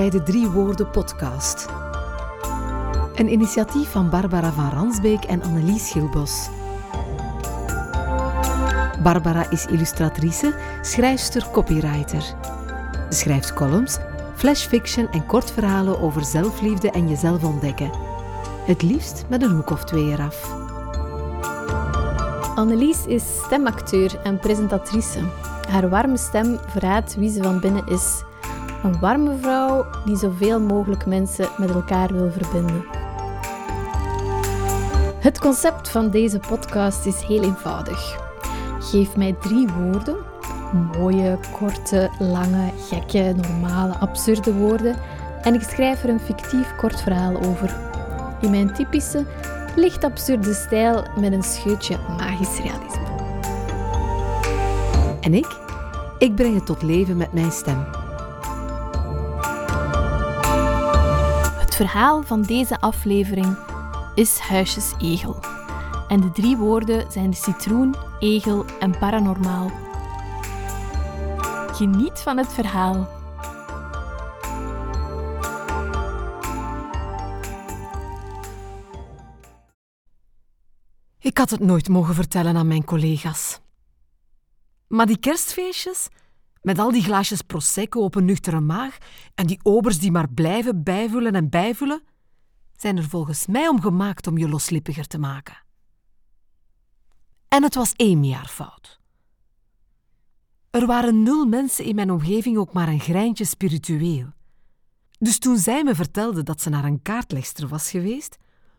bij de Drie Woorden podcast. Een initiatief van Barbara van Ransbeek en Annelies Schilbos. Barbara is illustratrice, schrijfster, copywriter. Ze schrijft columns, flashfiction en kortverhalen over zelfliefde en jezelf ontdekken. Het liefst met een hoek of twee eraf. Annelies is stemacteur en presentatrice. Haar warme stem verraadt wie ze van binnen is. Een warme vrouw die zoveel mogelijk mensen met elkaar wil verbinden. Het concept van deze podcast is heel eenvoudig. Geef mij drie woorden, mooie, korte, lange, gekke, normale, absurde woorden, en ik schrijf er een fictief kort verhaal over. In mijn typische, licht absurde stijl met een scheutje magisch realisme. En ik? Ik breng het tot leven met mijn stem. Verhaal van deze aflevering is Huisjes Egel. En de drie woorden zijn de citroen, egel en paranormaal. Geniet van het verhaal. Ik had het nooit mogen vertellen aan mijn collega's. Maar die kerstfeestjes, met al die glaasjes prosecco op een nuchtere maag en die obers die maar blijven bijvullen en bijvullen, zijn er volgens mij om gemaakt om je loslippiger te maken. En het was één jaar fout. Er waren nul mensen in mijn omgeving ook maar een greintje spiritueel. Dus toen zij me vertelde dat ze naar een kaartlegster was geweest,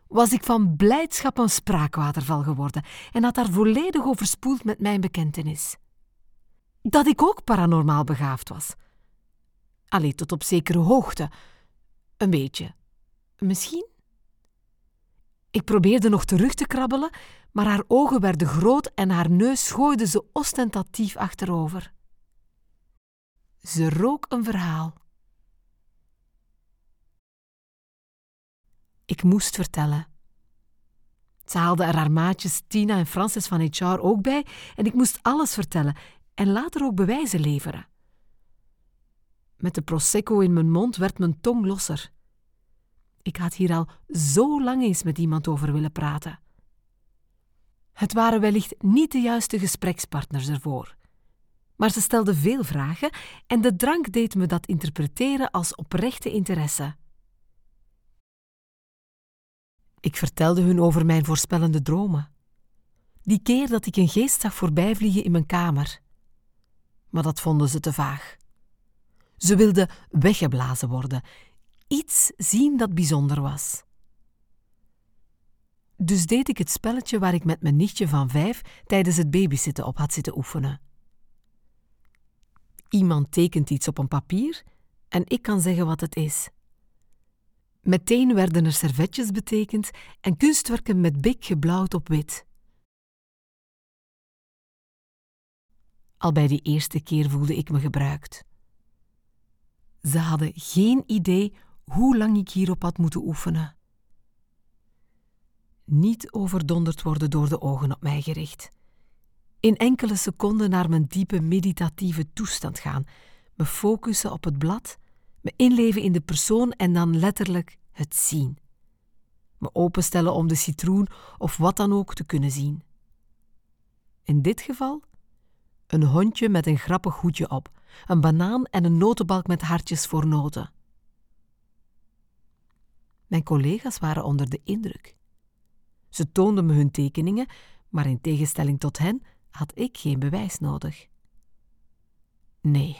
was ik van blijdschap een spraakwaterval geworden en had haar volledig overspoeld met mijn bekentenis. Dat ik ook paranormaal begaafd was. Allee, tot op zekere hoogte. Een beetje. Misschien? Ik probeerde nog terug te krabbelen, maar haar ogen werden groot en haar neus gooide ze ostentatief achterover. Ze rook een verhaal. Ik moest vertellen. Ze haalde er haar maatjes Tina en Francis van HR ook bij en ik moest alles vertellen en later ook bewijzen leveren. Met de prosecco in mijn mond werd mijn tong losser. Ik had hier al zo lang eens met iemand over willen praten. Het waren wellicht niet de juiste gesprekspartners ervoor. Maar ze stelden veel vragen en de drank deed me dat interpreteren als oprechte interesse. Ik vertelde hun over mijn voorspellende dromen. Die keer dat ik een geest zag voorbijvliegen in mijn kamer. Maar dat vonden ze te vaag. Ze wilden weggeblazen worden, iets zien dat bijzonder was. Dus deed ik het spelletje waar ik met mijn nichtje van vijf tijdens het babysitten op had zitten oefenen. Iemand tekent iets op een papier en ik kan zeggen wat het is. Meteen werden er servetjes betekend en kunstwerken met bik geblauwd op wit. Al bij die eerste keer voelde ik me gebruikt. Ze hadden geen idee hoe lang ik hierop had moeten oefenen. Niet overdonderd worden door de ogen op mij gericht. In enkele seconden naar mijn diepe meditatieve toestand gaan, me focussen op het blad, me inleven in de persoon en dan letterlijk het zien. Me openstellen om de citroen of wat dan ook te kunnen zien. In dit geval een hondje met een grappig hoedje op, een banaan en een notenbalk met hartjes voor noten. Mijn collega's waren onder de indruk. Ze toonden me hun tekeningen, maar in tegenstelling tot hen had ik geen bewijs nodig. Nee,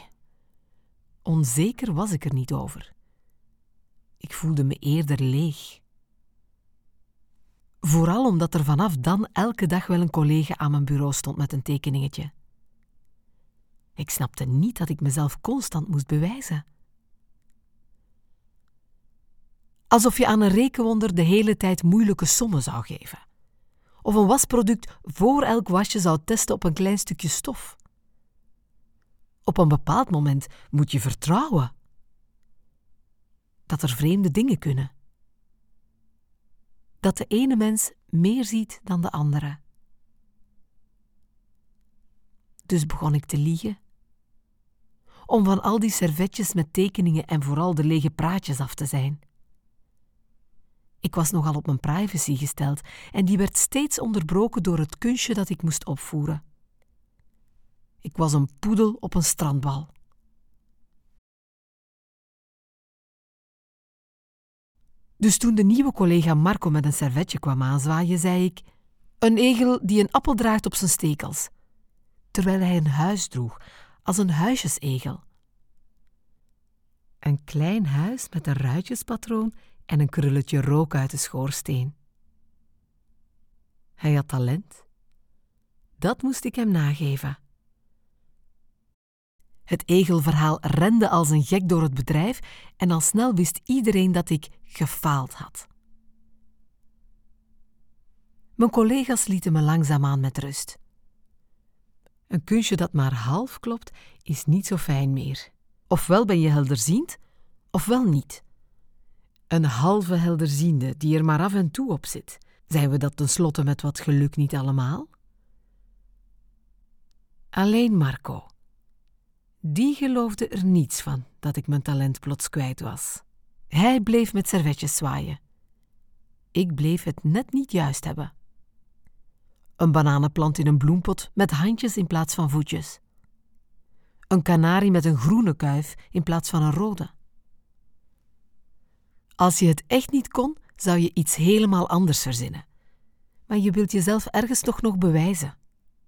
onzeker was ik er niet over. Ik voelde me eerder leeg. Vooral omdat er vanaf dan elke dag wel een collega aan mijn bureau stond met een tekeningetje. Ik snapte niet dat ik mezelf constant moest bewijzen. Alsof je aan een rekenwonder de hele tijd moeilijke sommen zou geven. Of een wasproduct voor elk wasje zou testen op een klein stukje stof. Op een bepaald moment moet je vertrouwen dat er vreemde dingen kunnen. Dat de ene mens meer ziet dan de andere. Dus begon ik te liegen om van al die servetjes met tekeningen en vooral de lege praatjes af te zijn. Ik was nogal op mijn privacy gesteld en die werd steeds onderbroken door het kunstje dat ik moest opvoeren. Ik was een poedel op een strandbal. Dus toen de nieuwe collega Marco met een servetje kwam aanzwaaien, zei ik: Een egel die een appel draagt op zijn stekels. Terwijl hij een huis droeg, als een huisjesegel. Een klein huis met een ruitjespatroon en een krulletje rook uit de schoorsteen. Hij had talent. Dat moest ik hem nageven. Het egelverhaal rende als een gek door het bedrijf en al snel wist iedereen dat ik gefaald had. Mijn collega's lieten me langzaamaan met rust. Een kunstje dat maar half klopt, is niet zo fijn meer. Ofwel ben je helderziend, ofwel niet. Een halve helderziende die er maar af en toe op zit. Zijn we dat tenslotte met wat geluk niet allemaal? Alleen Marco. Die geloofde er niets van dat ik mijn talent plots kwijt was. Hij bleef met servetjes zwaaien. Ik bleef het net niet juist hebben. Een bananenplant in een bloempot met handjes in plaats van voetjes. Een kanarie met een groene kuif in plaats van een rode. Als je het echt niet kon, zou je iets helemaal anders verzinnen. Maar je wilt jezelf ergens toch nog bewijzen,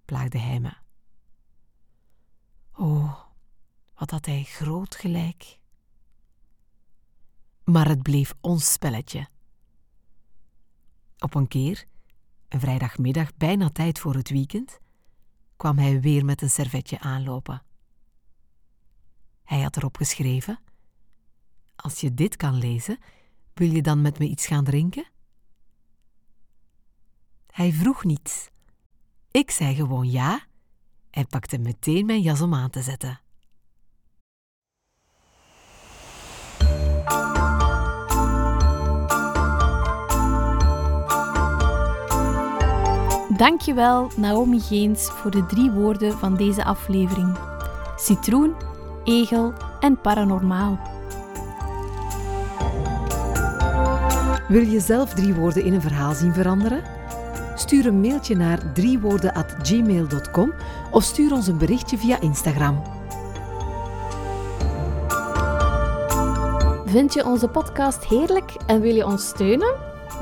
plaagde hij me. Oh, wat had hij groot gelijk. Maar het bleef ons spelletje. Op een keer, vrijdagmiddag bijna tijd voor het weekend, kwam hij weer met een servetje aanlopen. Hij had erop geschreven: Als je dit kan lezen, wil je dan met me iets gaan drinken? Hij vroeg niets. Ik zei gewoon ja en pakte meteen mijn jas om aan te zetten. Dankjewel Naomi Geens voor de drie woorden van deze aflevering. Citroen, egel en paranormaal. Wil je zelf drie woorden in een verhaal zien veranderen? Stuur een mailtje naar driewoorden.gmail.com of stuur ons een berichtje via Instagram. Vind je onze podcast heerlijk en wil je ons steunen?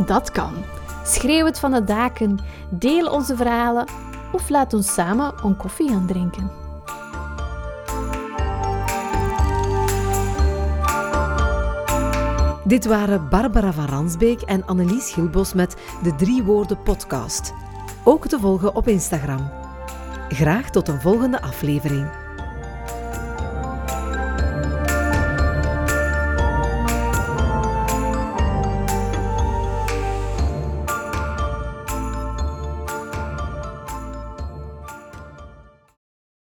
Dat kan. Schreeuw het van de daken, deel onze verhalen of laat ons samen een koffie gaan drinken. Dit waren Barbara van Ransbeek en Annelies Gilbos met de Drie Woorden podcast. Ook te volgen op Instagram. Graag tot een volgende aflevering.